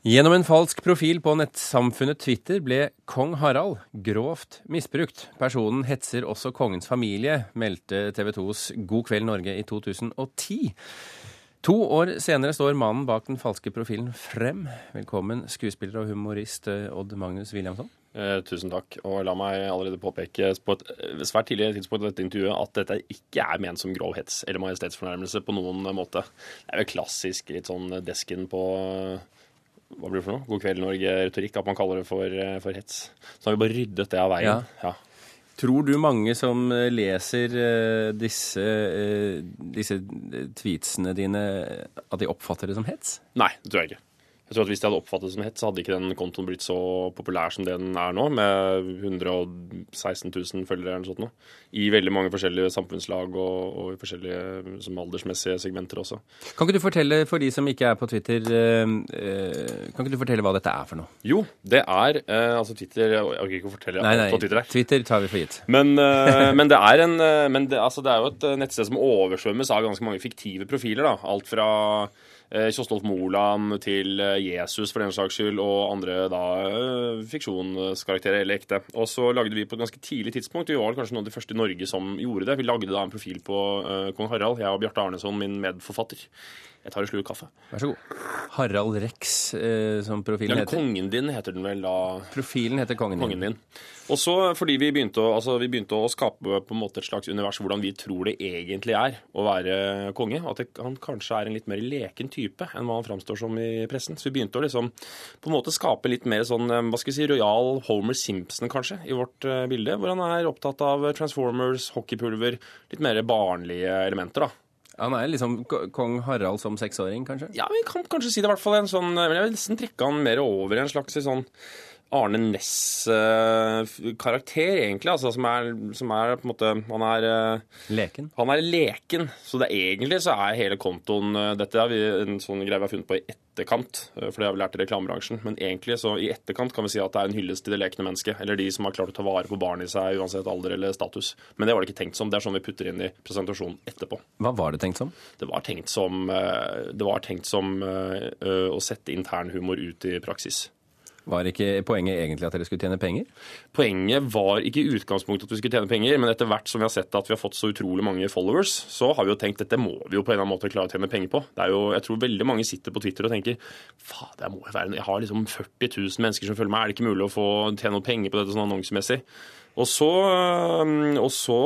Gjennom en falsk profil på nettsamfunnet Twitter ble kong Harald grovt misbrukt. Personen hetser også kongens familie, meldte TV 2s God kveld Norge i 2010. To år senere står mannen bak den falske profilen frem. Velkommen, skuespiller og humorist eh, Odd Magnus Williamson. Eh, tusen takk. Og la meg allerede påpeke på et eh, svært tidlig tidspunkt i dette intervjuet at dette ikke er ment som grov hets eller majestetsfornærmelse på noen måte. Det er vel klassisk litt sånn desken på hva blir det for noe? God kveld, Norge-retorikk, at man kaller det for, eh, for, hets. Så har vi bare ryddet det av veien. Ja. Ja. Tror du mange som eh, leser uh, disse, disse tweetsene dine, at de oppfatter det som hets? Nei, det tror jeg ikke. Jeg tror at Hvis de hadde oppfattet det som hets, så hadde ikke den kontoen blitt så populær som det den er nå, med 116 000 følgere eller noe sånt nå. I veldig mange forskjellige samfunnslag og, og i forskjellige som aldersmessige segmenter også. Kan ikke du fortelle for de som ikke er på Twitter, eh, kan ikke du fortelle hva dette er for noe? Jo, det er eh, altså Twitter Jeg orker ikke å fortelle nei, nei, på Twitter her. Twitter tar vi for gitt. Men, eh, men, det, er en, men det, altså, det er jo et nettsted som oversvømmes av ganske mange fiktive profiler. da. Alt fra Eh, Kjostolf Moland til eh, Jesus for den saks skyld, og andre da eh, fiksjonskarakterer eller ekte. Og så lagde vi på et ganske tidlig tidspunkt, vi var kanskje noen av de første i Norge som gjorde det. Vi lagde da en profil på kong Harald, jeg og Bjarte Arneson, min medforfatter. Jeg tar en slurk kaffe. Vær så god. Harald Rex, eh, som profilen ja, heter. Kongen din heter den vel da. Profilen heter kongen, kongen din. Og så fordi vi begynte, å, altså, vi begynte, å, skape på en måte et slags univers hvordan vi tror det egentlig er å være konge. At det, han kanskje er en litt mer leken type enn hva han framstår som i pressen. Så vi begynte å liksom på en måte skape litt mer sånn, eh, hva skal vi si, rojal Homer Simpson kanskje, i vårt uh, bilde. Hvor han er opptatt av Transformers, hockeypulver, litt mer barnlige elementer, da. Han er liksom kong Harald som seksåring, kanskje? Ja, vi kan kanskje si det i hvert fall. En sånn, men jeg vil nesten trekke han mer over i en slags sånn Arne Næss-karakter, egentlig. Altså, som er, som er, på en måte Han er eh, Leken? Han er leken. Så det egentlig så er hele kontoen eh, Dette er en sånn greie vi har funnet på i etterkant, eh, for det har vi lært i reklamebransjen. Men egentlig så i etterkant kan vi si at det er en hyllest til det lekne mennesket. Eller de som har klart å ta vare på barnet i seg, uansett alder eller status. Men det var det ikke tenkt som. Det er sånn vi putter inn i presentasjonen etterpå. Hva var det tenkt som? Det var tenkt som, det var tenkt som å sette internhumor ut i praksis. Var ikke poenget egentlig at dere skulle tjene penger? Poenget var ikke i utgangspunktet at vi skulle tjene penger, men etter hvert som vi har sett at vi har fått så utrolig mange followers, så har vi jo tenkt dette må vi jo på en eller annen måte klare å tjene penger på. Det er jo, Jeg tror veldig mange sitter på Twitter og tenker faen, det må jo være Jeg har liksom 40 000 mennesker som følger meg, er det ikke mulig å få tjene noe penger på dette sånn annonsemessig? Og så, og så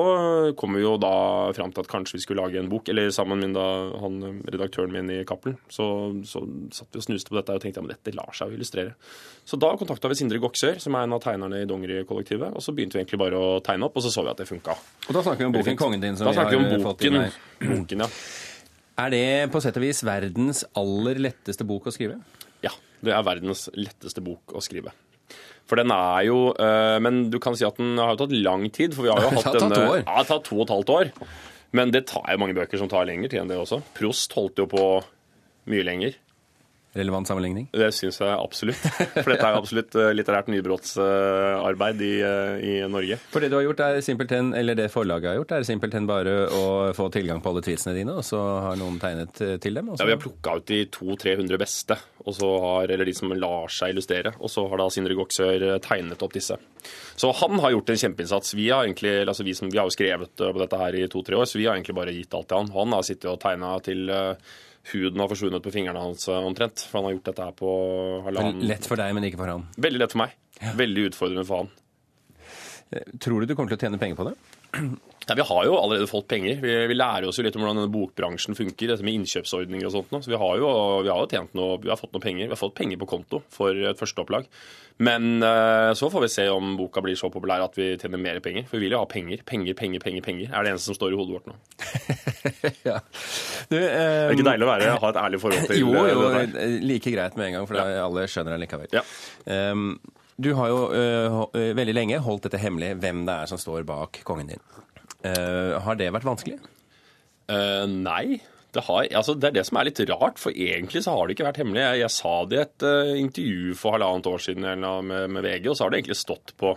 kom vi jo da fram til at kanskje vi skulle lage en bok. Eller sammen med han, redaktøren min i Cappelen. Så, så satt vi og snuste på dette og tenkte at dette lar seg jo illustrere. Så da kontakta vi Sindre Goksør, som er en av tegnerne i Dongeri-kollektivet. Og så begynte vi egentlig bare å tegne opp, og så så vi at det funka. Og da snakker vi om boken 'Kongen din'. som da vi har om boken, boken, ja. Er det på sett og vis verdens aller letteste bok å skrive? Ja, det er verdens letteste bok å skrive. For den er jo øh, Men du kan si at den har jo tatt lang tid. For vi har jo hatt to år. Ja, det har tatt to og et halvt år. Men det tar jo mange bøker som tar lengre tid enn det også. Prost holdt jo på mye lenger. Relevant sammenligning? Det syns jeg absolutt. For dette er jo absolutt eh, litterært nybrottsarbeid i, eh, i, Norge. For det du har gjort er simpelthen, eller det forlaget har gjort, er simpelthen bare å få tilgang på alle tweetsene dine, og så har noen tegnet eh, til dem? Ja, vi har plukka ut de 200-300 beste, har, eller de som lar seg illustrere. Og så har da Sindre Goksør tegnet opp disse. Så han har gjort en kjempeinnsats. Vi har, egentlig, altså vi, som, vi har jo skrevet på dette her i to-tre år, så vi har egentlig bare gitt alt til han. Han har sittet og tegna til huden har forsvunnet på fingrene hans eh, omtrent. For han har gjort dette her på halvannen Lett for deg, men ikke for han? Veldig lett for meg. Ja. Veldig utfordrende for han. Eh, tror du du kommer til å tjene penger på det? Ja, vi har jo allerede fått penger. Vi, vi, lærer oss jo litt om hvordan denne bokbransjen funker. dette med innkjøpsordninger og sånt. Nå. Så vi har jo, vi har jo tjent noe, vi har fått noe penger. Vi har fått penger på konto for et førsteopplag. Men uh, så får vi se om boka blir så populær at vi tjener mer penger. For vi vil jo ha penger. Penger, penger, penger. penger er det eneste som står i hodet vårt nå. ja. du, um... Det er ikke deilig å være, ha et ærlig forhold til jo, jo, det der? Like greit med en gang, for ja. alle skjønner det likevel. Ja. Um, du har jo uh, veldig lenge holdt dette hemmelig hvem det er som står bak kongen din. Uh, har det vært vanskelig? Uh, nei. Det, har, altså det, er det som er litt rart, for egentlig så har det ikke vært hemmelig. Jeg, jeg sa det i et uh, intervju for halvannet år siden med, med, VG, og så har det egentlig stått på,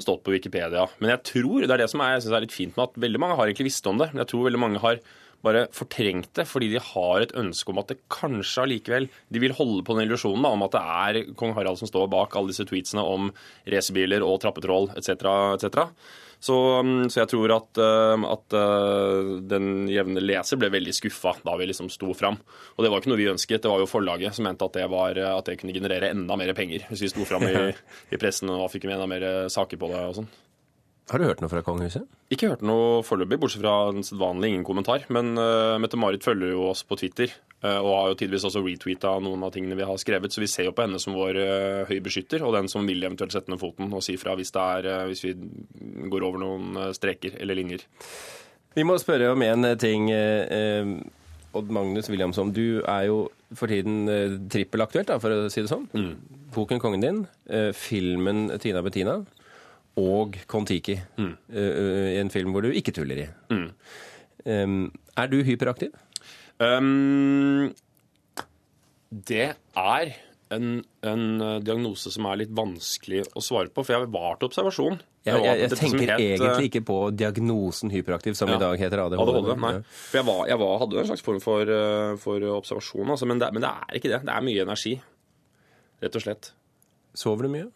stått på Wikipedia. Men jeg tror, det er det som er, jeg synes er litt fint med at veldig mange har egentlig visst om det, jeg tror veldig mange har bare fortrengt det, fordi de har et ønske om at det kanskje allikevel De vil holde på den illusjonen om at det er kong Harald som står bak alle disse tweetsene om racerbiler og trappetroll etc. etc. Så, mm, så jeg tror at, eh, at eh, den jevne leser ble veldig skuffa da vi liksom sto fram. Og det var ikke noe vi ønsket. Det var jo forlaget som mente at det, var, at det kunne generere enda mer penger hvis vi sto fram i, i pressen og fikk med enda mer saker på det og sånn. Har du hørt noe fra kongehuset? Ikke hørt noe foreløpig, bortsett fra den sedvanlig ingen kommentar. Men uh, Mette-Marit følger jo oss på Twitter, uh, og har jo tidvis også retweeta noen av tingene vi har skrevet, så vi ser jo på henne som vår uh, høye beskytter, og den som vil eventuelt sette ned foten og si fra hvis, er, hvis vi går over noen streker eller linjer. Vi må spørre om en ting. Odd Magnus Williamson, du er jo for tiden trippelaktuelt, for å si det sånn. Mm. Boken 'Kongen din', filmen 'Tina Bettina' og Kon-Tiki. Mm. Uh, en film hvor du ikke tuller i. Mm. Um, er du hyperaktiv? Um, det er en, en, diagnose som er litt vanskelig å svare på, for jeg var til observasjon. Jeg, jeg, jeg tenker het, egentlig ikke på diagnosen hyperaktiv, som ja, i dag heter ADHD. ADHD nei. For jeg, var, jeg var, hadde en slags form for, for observasjon, altså, men, det, men det er ikke det. Det er mye energi, rett og slett. Sover du mye?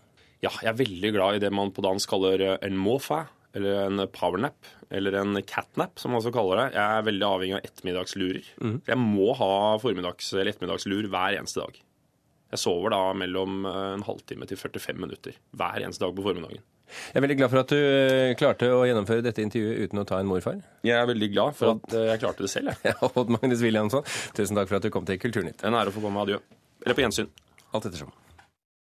Ja, jeg er veldig glad i det man på dansk kaller eh, en mofa, eller en powernap, eller en catnap, som man også kaller det. Jeg er veldig avhengig av ettermiddagslurer. Mm. Jeg må ha formiddags- eller ettermiddagslur hver eneste dag. Jeg sover da mellom eh, en halvtime til 45 minutter hver eneste dag på formiddagen. Jeg er veldig glad for at du eh, klarte å gjennomføre dette intervjuet uten å ta en morfar. Jeg er veldig glad for at jeg klarte det selv. jeg. Ja, Magnus Williamson, tusen takk for at du kom til Kulturnytt. En ære å få komme. Adjø. Eller på gjensyn. Alt ettersom.